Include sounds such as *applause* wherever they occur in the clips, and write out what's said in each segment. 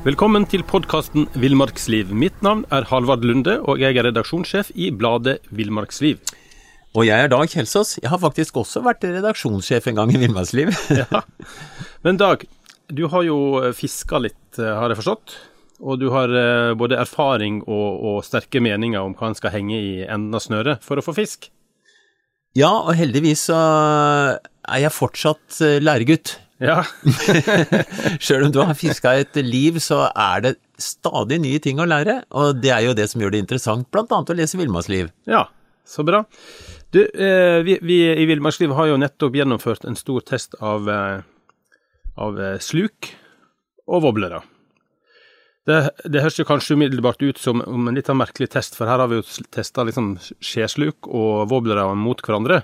Velkommen til podkasten Villmarksliv. Mitt navn er Halvard Lunde, og jeg er redaksjonssjef i bladet Villmarksliv. Og jeg er Dag Kjelsås. Jeg har faktisk også vært redaksjonssjef en gang i Villmarksliv. *laughs* ja. Men Dag, du har jo fiska litt, eh, har jeg forstått. Og du har eh, både erfaring og, og sterke meninger om hva en skal henge i enden av snøret for å få fisk. Ja, og heldigvis så er jeg fortsatt eh, læregutt. Ja. *laughs* Sjøl om du har fiska et liv, så er det stadig nye ting å lære, og det er jo det som gjør det interessant, annet å lese villmarksliv. Ja, så bra. Du, eh, vi, vi, i Villmarksliv har jo nettopp gjennomført en stor test av, eh, av sluk og voblere. Det, det høres jo kanskje umiddelbart ut som en litt merkelig test, for her har vi jo testa liksom skjesluk og voblere mot hverandre.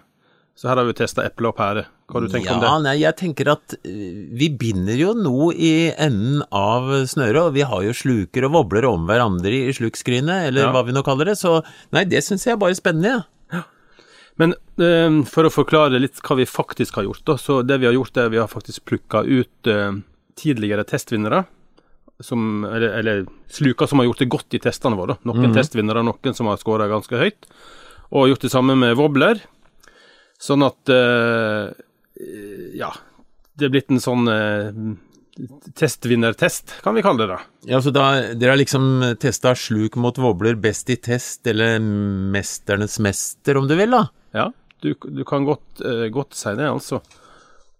Så her har vi testa eple og pære. Hva har du tenkt ja, om det? Nei, jeg tenker at vi binder jo noe i enden av snøret, og vi har jo sluker og vobler om hverandre i slukskrinet, eller Ja. hva vi nå kaller det, så nei, det syns jeg er bare spennende, ja. Men eh, for å forklare litt hva vi faktisk har gjort, da, så det vi har gjort, er at vi har faktisk plukka ut eh, tidligere testvinnere. Som, eller, eller sluker som har gjort det godt i testene våre. Noen testvinnere, noen som har skåra ganske høyt. Og gjort det samme med wobbler. Sånn at eh, Ja. Det er blitt en sånn eh, testvinnertest, kan vi kalle det. da. Ja, så da, Dere har liksom testa sluk mot vobler best i test, eller mesternes mester, om du vil, da? Ja, du, du kan godt, eh, godt si det, altså.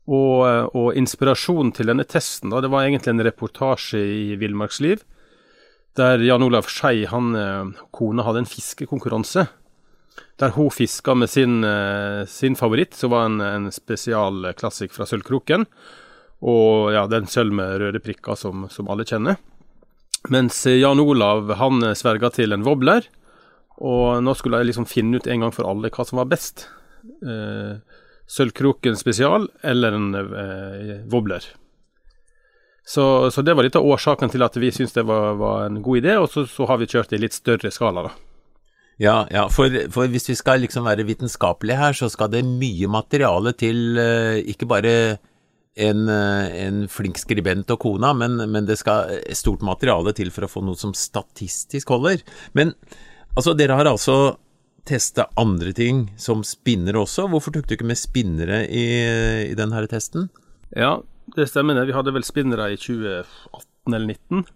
Og, og inspirasjonen til denne testen, da, det var egentlig en reportasje i Villmarksliv, der Jan Olav Skei, han kona, hadde en fiskekonkurranse. Der hun fiska med sin, eh, sin favoritt, som var en, en spesialklassiker fra Sølvkroken. Og ja, den sølv med røde prikker som, som alle kjenner. Mens Jan Olav han eh, sverga til en wobbler. Og nå skulle jeg liksom finne ut en gang for alle hva som var best. Eh, Sølvkroken spesial eller en eh, wobbler. Så, så det var litt av årsaken til at vi syntes det var, var en god idé, og så, så har vi kjørt i litt større skala, da. Ja, ja for, for hvis vi skal liksom være vitenskapelige her, så skal det mye materiale til, eh, ikke bare en, eh, en flink skribent og kona, men, men det skal stort materiale til for å få noe som statistisk holder. Men altså, dere har altså testa andre ting som spinnere også. Hvorfor tok du ikke med spinnere i, i denne testen? Ja, det stemmer. Vi hadde vel spinnere i 2018 eller 2019.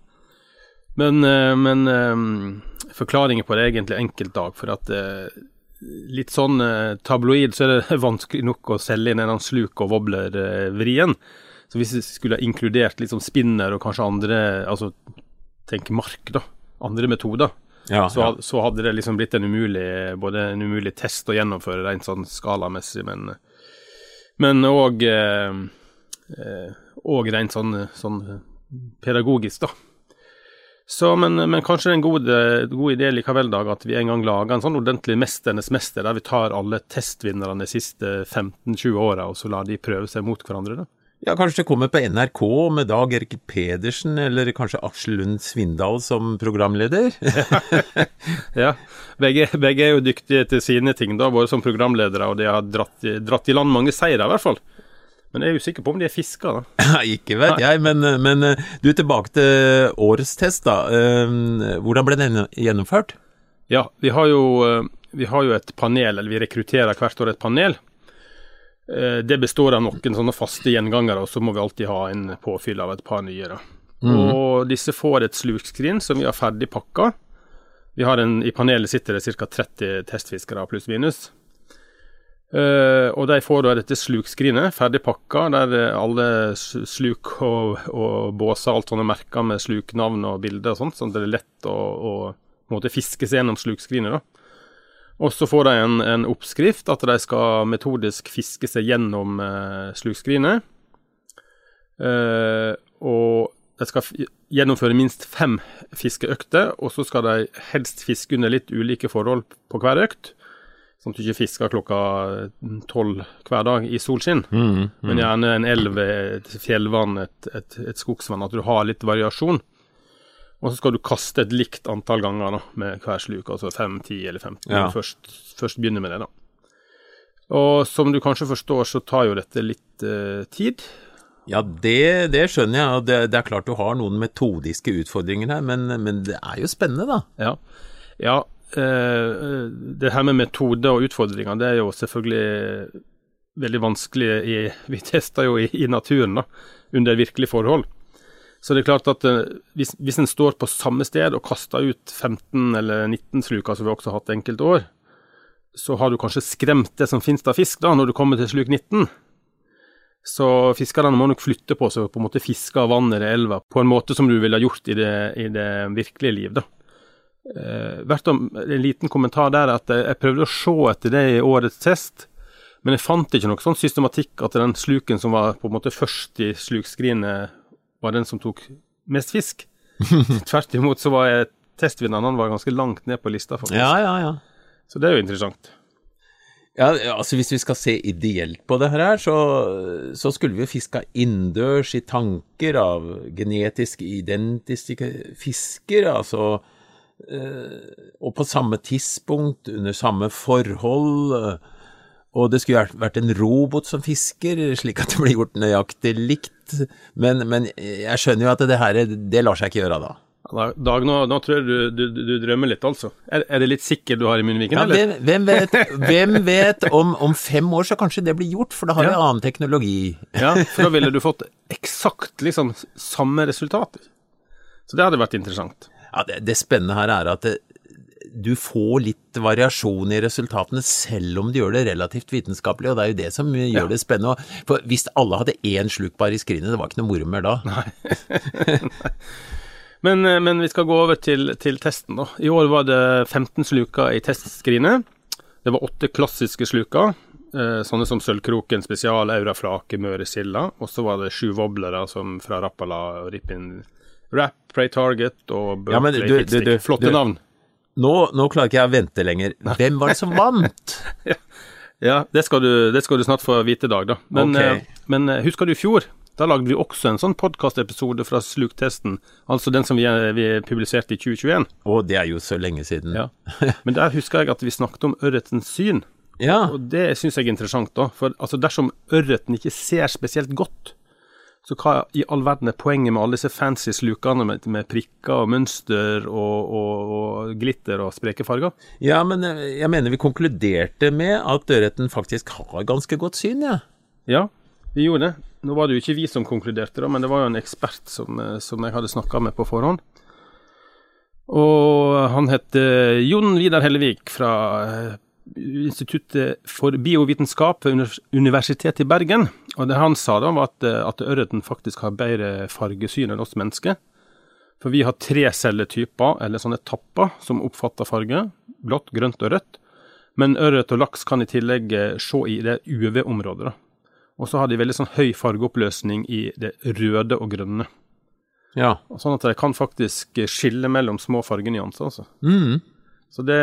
Men, eh, men eh, forklaringen på det er egentlig enkelt, Dag. For at eh, litt sånn tabloid så er det *laughs* vanskelig nok å selge inn en sluk og wobbler-vrien. Så hvis vi skulle ha inkludert liksom spinner og kanskje andre Altså tenk mark, da. Andre metoder. Ja, Så, ja. så hadde det liksom blitt en umulig både en umulig test å gjennomføre rent sånn skalamessig, men men òg eh, rent sånn, sånn pedagogisk, da. Så, men, men kanskje det er en god, god idé likevel, Dag, at vi en gang lager en sånn ordentlig Mesternes mester, der vi tar alle testvinnerne de siste 15-20 åra, og så lar de prøve seg mot hverandre, da. Ja, kanskje det kommer på NRK med Dag Erik Pedersen, eller kanskje Aksel Lund Svindal som programleder? *laughs* Ja, begge, begge er jo dyktige til sine ting, da, både som programledere, og de har dratt, dratt i land mange seire, i hvert fall. Men jeg er usikker på om de er fisker, da. *laughs* Ikke vet jeg, men, men du, tilbake til årets test, da. Eh, Hvordan ble den gjennomført? Ja, vi har jo, eh, vi har jo et panel, eller vi rekrutterer hvert år et panel. Eh, det består av noen sånne faste gjengangere, og så må vi alltid ha en påfyll av et par nye. da. Og disse får et slukskrin som vi har ferdig pakka. Vi har en, I panelet sitter det ca. 30 testfiskere pluss minus. Eh, og de får da dette slukskrinet ferdig pakka, der alle sluk og, og båser alt sånne merker med sluknavn og bilder og sånt, sånn at det er lett å, å måte fiske seg gjennom slukskrinet. da. Og så får de en, en oppskrift, at de skal metodisk fiske seg gjennom uh, slukskrinet. Uh, og de skal gjennomføre minst fem fiskeøkter, og så skal de helst fiske under litt ulike forhold på hver økt. Sånn at du ikke fisker klokka tolv hver dag i solskinn, men gjerne en elv, et fjellvann, et, et, et skogsvann. At du har litt variasjon. Og så skal du kaste et likt antall ganger da, med hver sluk, altså 5, 10 eller 15. Ja. Først, først begynner med det, da. Og som du kanskje forstår, så tar jo dette litt eh, tid. Ja, det, det skjønner jeg, det, det er klart du har noen metodiske utfordringer her, men, men det er jo spennende, da. Ja, ja det her med metode og utfordringer, det er jo selvfølgelig veldig vanskelig i Vi tester jo i, i naturen, da, under virkelige forhold. Så det er klart at eh, hvis, hvis en står på samme sted og kaster ut 15 eller 19 sluker, som vi også har hatt enkelte år, så har du kanskje skremt det som finnes av fisk, da, når du kommer til sluk 19. Så fiskerne må nok flytte på seg og på en måte fiske av vannet eller elva på en måte som du ville gjort i det, i det virkelige liv. da. Eh, verdt om, en liten kommentar der at jeg, jeg prøvde å se etter det i årets test, men jeg fant ikke noe sånn systematikk at den sluken som var på en måte først i slukskrinet, var den som tok mest fisk. *laughs* Tvert imot så var testvinneren han var ganske langt ned på lista, faktisk. Ja, ja, ja. Så det er jo interessant. Ja, altså Hvis vi skal se ideelt på det her, så, så skulle vi fiska innendørs i tanker av genetisk identiske fisker, altså eh, Og på samme tidspunkt, under samme forhold. eh, og det skulle vært- en robot som fisker, slik at det blir gjort nøyaktig likt. Men, men jeg skjønner jo at det her, det lar seg ikke gjøre da. Da- Dag, nå, nå tror jeg du, du, du, drømmer litt, altså. Er, er det litt sikker du har i munnviken, Ja, eller? hvem, vet, hvem vet om, om fem år så kanskje det blir gjort, for da har vi Ja. annen teknologi. Ja, for da ville du fått eksakt liksom samme resultater. Så det hadde vært interessant. Ja, det, det spennende her er at det, du får litt variasjon i resultatene, selv om du gjør det relativt vitenskapelig, og det er jo det som gjør Ja. det spennende. For hvis alle hadde én slukbar i skrinet, det var ikke noe moro mer da. *laughs* Men, eh, men vi skal gå over til, til testen, da. I år var det 15 sluker i testskrinet. Det var åtte klassiske sluker, eh, sånne som Sølvkroken spesial, Aura Flake, Møre Møresilda. Og så var det sju wobblere som fra Rappala og Rippin Rap, Pray Target og Ja, men Berkeley du- du- du- Flotte navn. Nå, nå klarer ikke jeg å vente lenger. Hvem var det som vant? *laughs* Ja, det skal, du, det skal du snart få vite, i Dag. da. Men, okay. eh, men eh, husker du i fjor? Da lagde vi også en sånn podkastepisode fra sluktesten, altså den som vi, eh, vi publiserte i 2021. Å, det er jo så lenge siden. Ja. *laughs* Men der husker jeg at vi snakket om ørretens syn, Ja, og det syns jeg er interessant. da. For altså, dersom ørreten ikke ser spesielt godt, så hva i all verden er poenget med alle disse fancy slukene med, med prikker og mønster og, og, og glitter og spreke farger? ja, men eh, jeg mener vi konkluderte med at dørretten faktisk har ganske godt syn, ja. Ja, vi gjorde det. Nå var det jo ikke vi som konkluderte, da, men det var jo en ekspert som, eh, som jeg hadde snakka med på forhånd. Og han het eh, Jon Vidar Hellevik fra eh, Instituttet for biovitenskap ved Universitetet i Bergen. Og det han sa da, var at, eh, at ørreten faktisk har bedre fargesyn enn oss mennesker. For vi har tre celletyper, eller sånne tapper, som oppfatter farge. Blått, grønt og rødt. Men ørret og laks kan i tillegg eh, se i det UV-området. Og så har de veldig sånn høy fargeoppløsning i det røde og grønne. Ja. Sånn at de kan faktisk skille mellom små fargenyanser. Altså. Mm. Så det,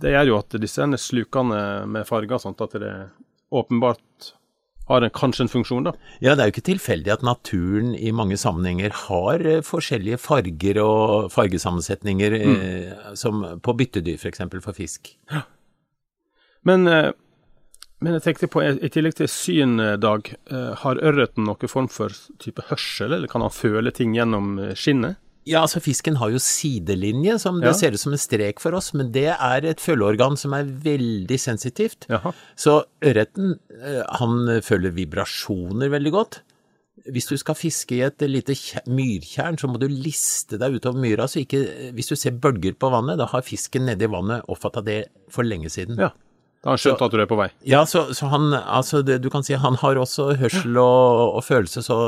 det gjør jo at disse slukene med farger, sånt at det åpenbart har en, kanskje en funksjon, da. Ja, det er jo ikke tilfeldig at naturen i mange sammenhenger har eh, forskjellige farger og fargesammensetninger, eh, som på byttedyr f.eks. For, for fisk. Men, eh, men jeg tenkte på, i tillegg til syn, eh, Dag, eh, har ørreten noen form for type hørsel, eller kan han føle ting gjennom eh, skinnet? Ja, altså fisken har jo sidelinje, som det Ja. ser ut som en strek for oss, men det er et følgeorgan som er veldig sensitivt. Jaha. Så ørreten, eh, han føler vibrasjoner veldig godt. Hvis du skal fiske i et lite myrtjern, så må du liste deg utover myra, så ikke Hvis du ser bølger på vannet, da har fisken nedi vannet oppfatta det for lenge siden. Ja. Da har han skjønt at du er på vei. Ja, så, så han Altså, det, du kan si han har også hørsel og, og følelse, så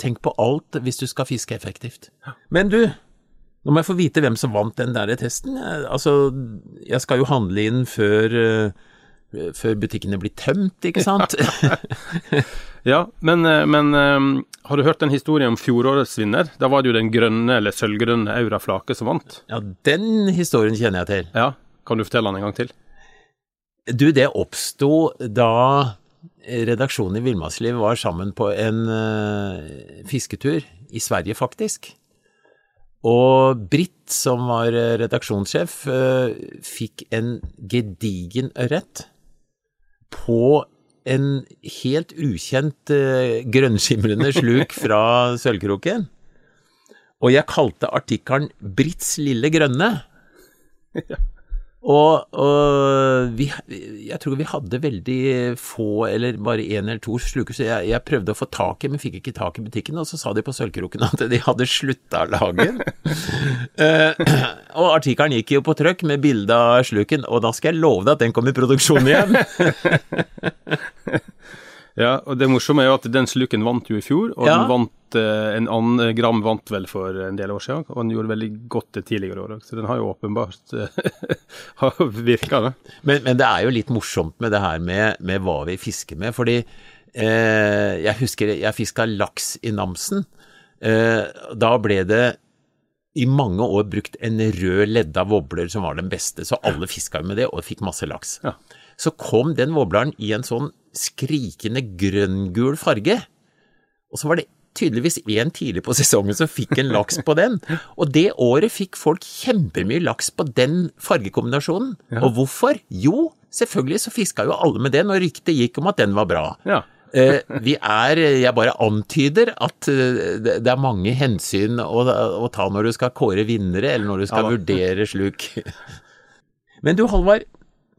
tenk på alt hvis du skal fiske effektivt. Men du, nå må jeg få vite hvem som vant den der testen. Altså, jeg skal jo handle inn før eh, før butikkene blir tømt, ikke sant? Ja, *laughs* men, eh, men eh, har du hørt en historie om fjorårets vinner? Da var det jo den grønne eller sølvgrønne Auraflake som vant. ja, den historien kjenner jeg til. Ja, kan du fortelle den en gang til? Du, det oppsto da redaksjonen i Villmarksliv var sammen på en eh, fisketur i Sverige, faktisk. Og Britt, som var eh, redaksjonssjef, eh, fikk en gedigen ørret på en helt ukjent grønnskimrende sluk fra Sølvkroken. Og jeg kalte artikkelen 'Britts lille grønne'. *laughs* Og, og vi, jeg tror vi hadde veldig få, eller bare én eller to sluker, så jeg, jeg prøvde å få tak i, men fikk ikke tak i butikken. Og så sa de på Sølvkroken at de hadde slutta lagen. uh. *laughs* Eh, og artikkelen gikk jo på trøkk med bilde av sluken, og da skal jeg love deg at den kom i produksjon igjen. *laughs* Ja, og det morsomme er jo at den sluken vant jo i fjor, og Ja. den vant eh, en annen Gram vant vel for en del år siden, og den gjorde veldig godt det tidligere år òg, så den har jo åpenbart uh, virka, det. Men, men det er jo litt morsomt med det her med, med hva vi fisker med, fordi eh, jeg husker jeg fiska laks i Namsen. Eh, da ble det i mange år brukt en rød ledda wobbler som var den beste, så alle fiska jo med det og fikk masse laks. Ja. Så kom den wobbleren i en sånn skrikende grønngul farge, og så var det tydeligvis en tidlig på sesongen som fikk en laks på den. *laughs* Og det året fikk folk kjempemye laks på den fargekombinasjonen. Og hvorfor? Jo, selvfølgelig så fiska jo alle med den, og ryktet gikk om at den var bra. Ja. *laughs* Eh, vi er, jeg bare antyder at eh, det det er mange hensyn å, å ta når du skal kåre vinnere, eller når du skal Ja vurdere sluk. *laughs* Men du Halvard,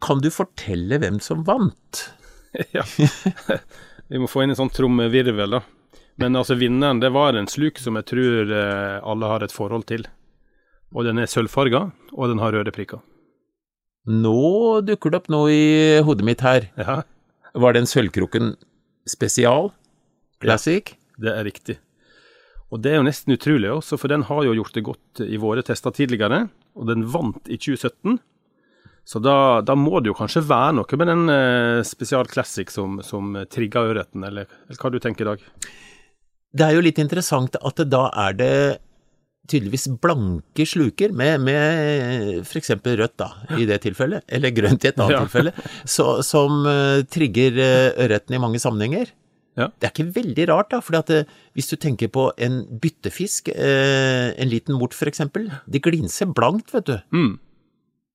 kan du fortelle hvem som vant? *laughs* ja. *laughs* Vi må få inn en sånn trommevirvel, da. Men altså, vinneren, det var en sluk som jeg tror eh, alle har et forhold til. Og den er sølvfarga, og den har røde prikker. Nå dukker det opp noe i hodet mitt her. Ja, Var den Sølvkroken spesial? Classic? det er riktig. Og det er jo nesten utrolig også, for den har jo gjort det godt i våre tester tidligere, og den vant i 2017. Så da, da må det jo kanskje være noe med den eh, spesial classic som, som trigger ørreten, eller, eller hva du tenker, Dag? Det er jo litt interessant at da er det tydeligvis blanke sluker med, med f.eks. rødt, da, i det tilfellet, eller grønt i et annet Ja. tilfelle, så, som eh, trigger eh, ørreten i mange sammenhenger. Ja. Det er ikke veldig rart, da, for hvis du tenker på en byttefisk, eh, en liten mort f.eks., de glinser blankt, vet du. Mm.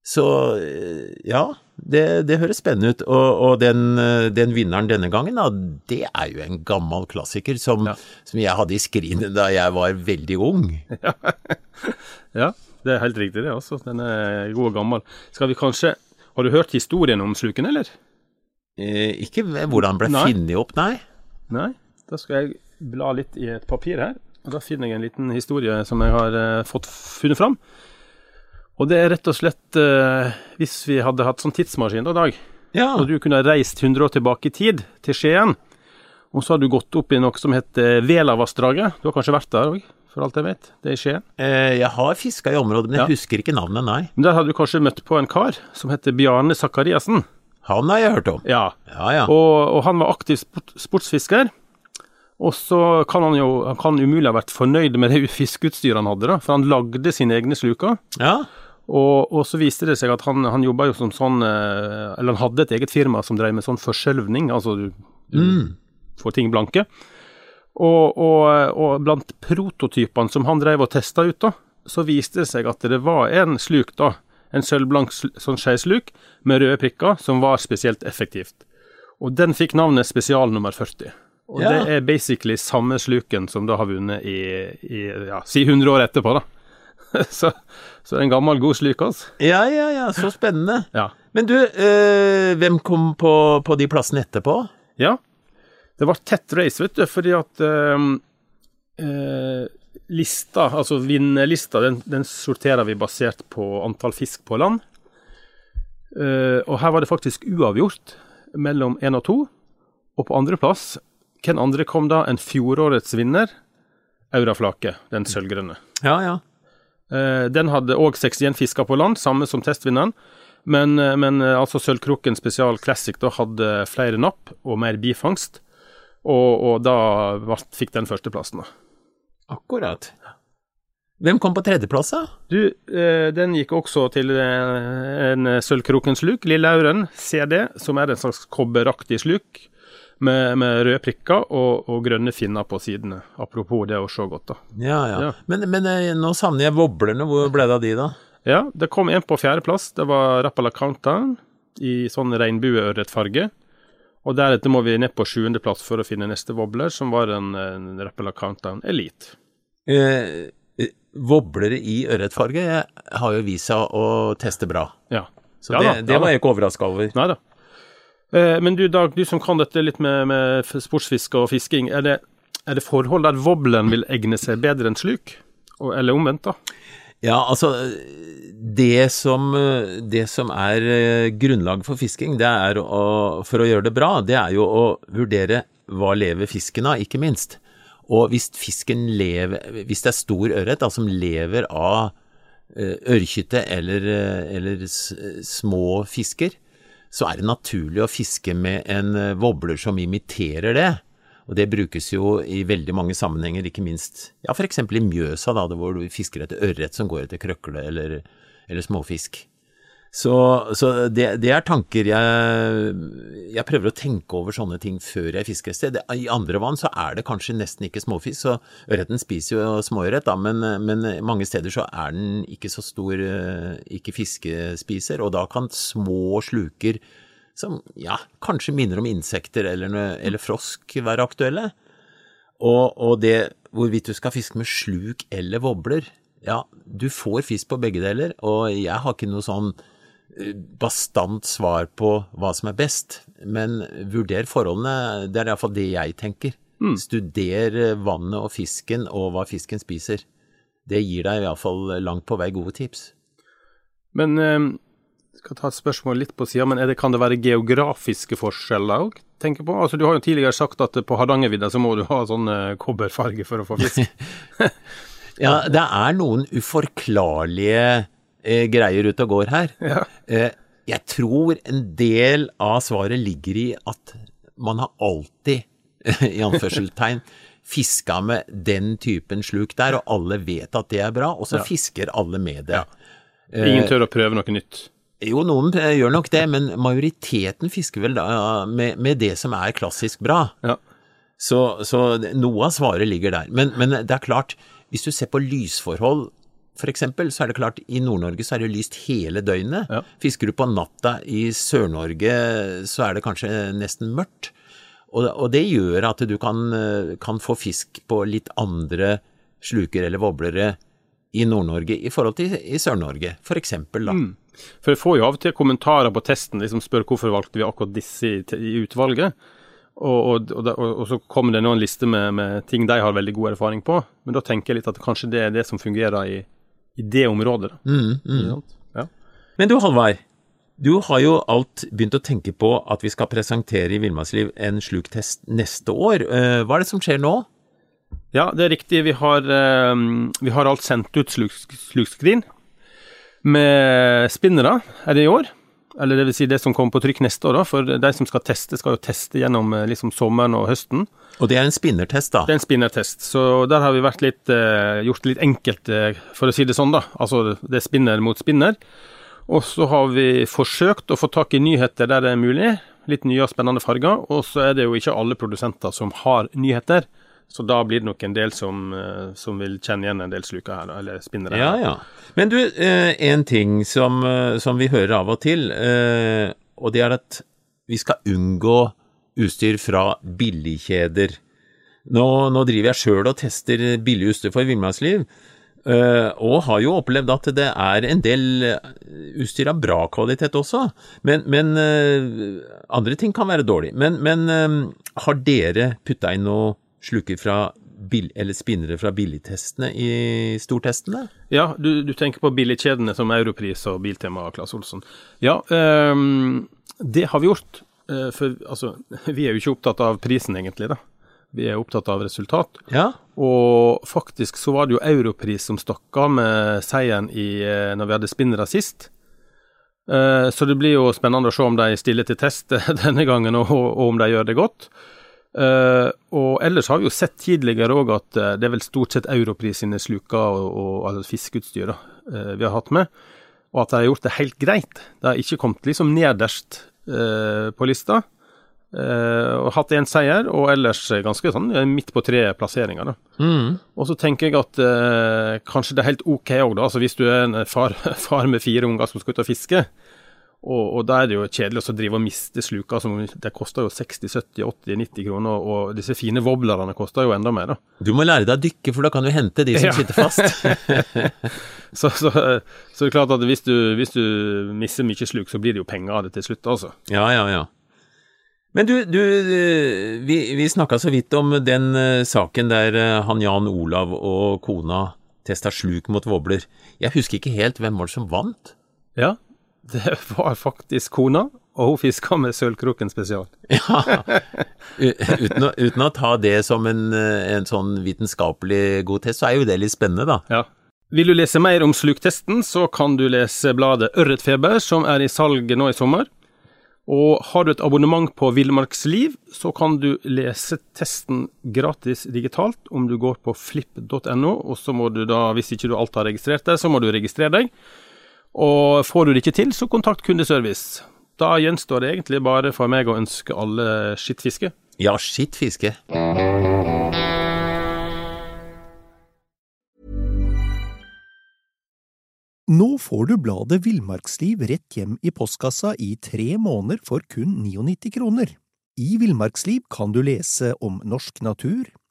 Så eh, ja, det, det høres spennende ut. Og, og den, eh, den vinneren denne gangen, da, det er jo en gammel klassiker som, Ja. som jeg hadde i skrinet da jeg var veldig ung. *laughs* Ja, det er helt riktig det også. Den er god og gammel. Skal vi kanskje Har du hørt historien om sluken, eller? Eh, ikke hvordan den ble Nei. funnet opp, nei. Nei? Da skal jeg bla litt i et papir her. Og da finner jeg en liten historie som jeg har eh, fått funnet fram. Og det er rett og slett eh, Hvis vi hadde hatt sånn tidsmaskin da, Dag, Ja, og du kunne reist 100 år tilbake i tid, til Skien, og så har du gått opp i noe som heter Velavassdraget. Du har kanskje vært der òg, for alt jeg vet. Det er i Skien. eh, jeg har fiska i området, men jeg Ja. husker ikke navnet, nei. Men der hadde du kanskje møtt på en kar som heter Bjarne Sakariassen. Han har jeg hørt om. Ja, Ja, ja. Og, og han var aktiv sport, sportsfisker. Og så kan han jo han kan umulig ha vært fornøyd med det *laughs* fiskeutstyret han hadde, da, for han lagde sine egne sluker. ja. Og, og så viste det seg at han, han jo som sånn eh, Eller han hadde et eget firma som drev med sånn forskjelvning, altså du, du Mm. får ting blanke. Og, og, og blant prototypene som han drev og testa ut, da, så viste det seg at det var en sluk, da, en sølvblank sånn skeisluk med røde prikker, som var spesielt effektivt. Og den fikk navnet spesial nummer 40. Og Ja. det er basically samme sluken som da har vunnet i, i ja, si 100 år etterpå, da. *laughs* så, så en gammel, god sluk, altså. Ja, ja, ja, så spennende. Ja. Men du, eh, hvem kom på, på de plassene etterpå? ja. Det var tett race, vet du, fordi at eh, eh, lista, altså vinnerlista, den, den sorterer vi basert på antall fisk på land. Uh, og her var det faktisk uavgjort mellom én og to. Og på andreplass, hvem andre kom da enn fjorårets vinner? Auraflake, den sølvgrønne. Ja, ja. Eh, den hadde òg 61 fisker på land, samme som testvinneren. Men, eh, men eh, altså Sølvkroken Spesial Classic da hadde flere napp og mer bifangst. Og, og da fikk den førsteplassen. da. Akkurat. Hvem kom på tredjeplass, da? Du, den gikk også til en Sølvkrokens sluk, Lille Auren CD, som er en slags kobberaktig sluk. Med, med røde prikker og, og grønne finner på sidene. Apropos det å se godt, da. Ja, ja. Ja. Men, men eh, nå savner jeg voblerne. Hvor ble det av de, da? Ja, det kom en på fjerdeplass. Det var Rappala Countdown i sånn regnbueørretfarge. Og deretter må vi ned på sjuendeplass for å finne neste wobbler, som var en, en Rappala Countdown Elite. Eh, eh, voblere i ørretfarge har jo vist seg å teste bra. Ja. Så Ja det, da, det ja var jeg ikke overraska over. Nei da. Eh, men du Dag, du som kan dette litt med, med sportsfiske og fisking. Er det, er det forhold der wobblen vil egne seg bedre enn sluk? Eller omvendt, da? Ja, altså det som, det som er grunnlaget grunnlag for fisking, det er å, for å gjøre det bra, det er jo å vurdere hva lever fisken av, ikke minst. Og hvis fisken lever, hvis det er stor ørret som lever av eh, ørkytte eller, eh, eller små fisker, så er det naturlig å fiske med en eh, wobbler som imiterer det. Og det brukes jo i veldig mange sammenhenger, ikke minst ja, f.eks. i Mjøsa, da, hvor du fisker etter ørret som går etter krøkle eller, eller småfisk. Så, så det, det er tanker jeg Jeg prøver å tenke over sånne ting før jeg fisker et sted. I andre vann så er det kanskje nesten ikke småfisk, så ørreten spiser jo småørret, da, men, men mange steder så er den ikke så stor, eh, ikke fiskespiser, og da kan små sluker som ja, kanskje minner om insekter eller, eller frosk være aktuelle. Og, og det hvorvidt du skal fiske med sluk eller vobler, ja, du får fisk på begge deler, og jeg har ikke noe sånn bastant svar på hva som er best, men vurder forholdene, det er iallfall det jeg tenker. Studer eh, vannet og fisken og hva fisken spiser. Det gir deg iallfall langt på vei gode tips. Men eh, skal ta et spørsmål litt på sida, men er det, kan det være geografiske forskjeller òg? tenker på? Altså, du har jo tidligere sagt at på Hardangervidda så må du ha sånn eh, kobberfarge for å få fisk. *laughs* *laughs* Ja, det er noen uforklarlige eh, greier ute og går her. Ja. Eh, jeg tror en del av svaret ligger i at man har alltid, *laughs* i anførselstegn, fiska med den typen sluk der, og alle vet at det er bra, og så Ja. fisker alle med det. Ingen tør å prøve noe nytt. Jo, noen eh, gjør nok det, men majoriteten fisker vel da med, med det som er klassisk bra. Ja. Så, så noe av svaret ligger der. Men, men det er klart, hvis du ser på lysforhold, eksempel, så er det klart, i Nord-Norge så er det lyst hele døgnet. Ja. Fisker du på natta i Sør-Norge, så er det kanskje nesten mørkt. Og, og det gjør at du kan, eh, kan få fisk på litt andre sluker eller voblere i Nord-Norge i forhold til i Sør-Norge, eksempel da. For jeg får jo av og til kommentarer på testen, liksom spør hvorfor valgte vi akkurat disse i, i utvalget. Og, og, og, og så kommer det nå en liste med, med ting de har veldig god erfaring på. Men da tenker jeg litt at kanskje det er det som fungerer i, i det området. Mm, mm. Ja. Men du Halvard, du har jo alt begynt å tenke på at vi skal presentere i Villmarksliv en sluktest neste år. Eh, Hva er det som skjer nå? Ja, det er riktig. Vi har, eh, vi har alt sendt ut slukskrin med spinnere, er det i år. Eller det vil si det som kommer på trykk neste år, da. For de som skal teste, skal jo teste gjennom eh, liksom sommeren og høsten. Og det er en spinnertest, da. Det er en spinnertest, så der har vi vært litt, eh, gjort det litt enkelt, eh, for å si det sånn, da. Altså det er spinner mot spinner. Og så har vi forsøkt å få tak i nyheter der det er mulig. Litt nye og spennende farger. Og så er det jo ikke alle produsenter som har nyheter. Så da blir det nok en del som, eh, som vil kjenne igjen en del sluker her, eller spinnere. Ja, ja. Men du, eh, en ting som, eh, som vi hører av og til, og det er at vi skal unngå utstyr fra billigkjeder. Nå, nå driver jeg sjøl og tester billig utstyr for villmarksliv, og har jo opplevd at det er en del utstyr av bra kvalitet også. Men, men andre ting kan være dårlig. Men, men har dere putta inn noe sluker fra bill, eller spinnere fra billigtestene i stortestene? Ja, du, du tenker på billigkjedene som Europris og Biltema og Claes Olsson. Ja, um, det har vi gjort. For altså, *laughs* vi er jo ikke opptatt av prisen, egentlig. da. Vi er opptatt av resultat. Ja. Og faktisk så var det jo Europris som stakk av med seieren i, eh, når vi hadde spinnere sist. Uh, så det blir jo spennende å se om de stiller til test *laughs* denne gangen, og, og om de gjør det godt. Uh, og ellers har vi jo sett tidligere òg at uh, det er vel stort sett Europris sine sluker og, og altså fiskeutstyr vi har hatt med, og at de har gjort det helt greit. De har ikke kommet liksom nederst på lista. Uh, og hatt én seier, og ellers ganske sånn midt på tre plasseringer. Mm. Og så tenker jeg at uh, kanskje det er helt OK òg, da. Altså hvis du er en far, *laughs* far, med fire unger som skal ut og fiske, og, og da er det jo kjedelig å drive og miste sluker. Som, det koster jo 60-70-80-90 kroner, og disse fine wobblerne koster jo enda mer, da. Du må lære deg å dykke, for da kan du hente de som ja. sitter fast. *laughs* så, så, så, det er klart at hvis du, hvis du mister mye sluk, så blir det jo penger av det til slutt, altså. Ja, ja, ja. Men du, du vi, vi snakka så vidt om den uh, saken der uh, han Jan Olav og kona testa sluk mot wobbler. Jeg husker ikke helt hvem var det som vant? Ja, *laughs* det var faktisk kona, og hun fiska med sølvkroken spesial. *laughs* ja, uten å, uten å, ta det som en, eh, en sånn vitenskapelig god test, så er jo det litt spennende, da. Ja. Vil du lese mer om sluktesten, så kan du lese bladet Ørretfeber, som er i salg nå i sommer. Og har du et abonnement på Villmarksliv, så kan du lese testen gratis digitalt om du går på flipp.no, og så må du da, hvis ikke du alt har registrert deg, så må du registrere deg. Og får du det ikke til, så kontakt kundeservice. Da gjenstår det egentlig bare for meg å ønske alle skittfiske. Ja, skittfiske. Nå får du bladet Villmarksliv rett hjem i postkassa i tre måneder for kun 99 kroner. I Villmarksliv kan du lese om norsk natur,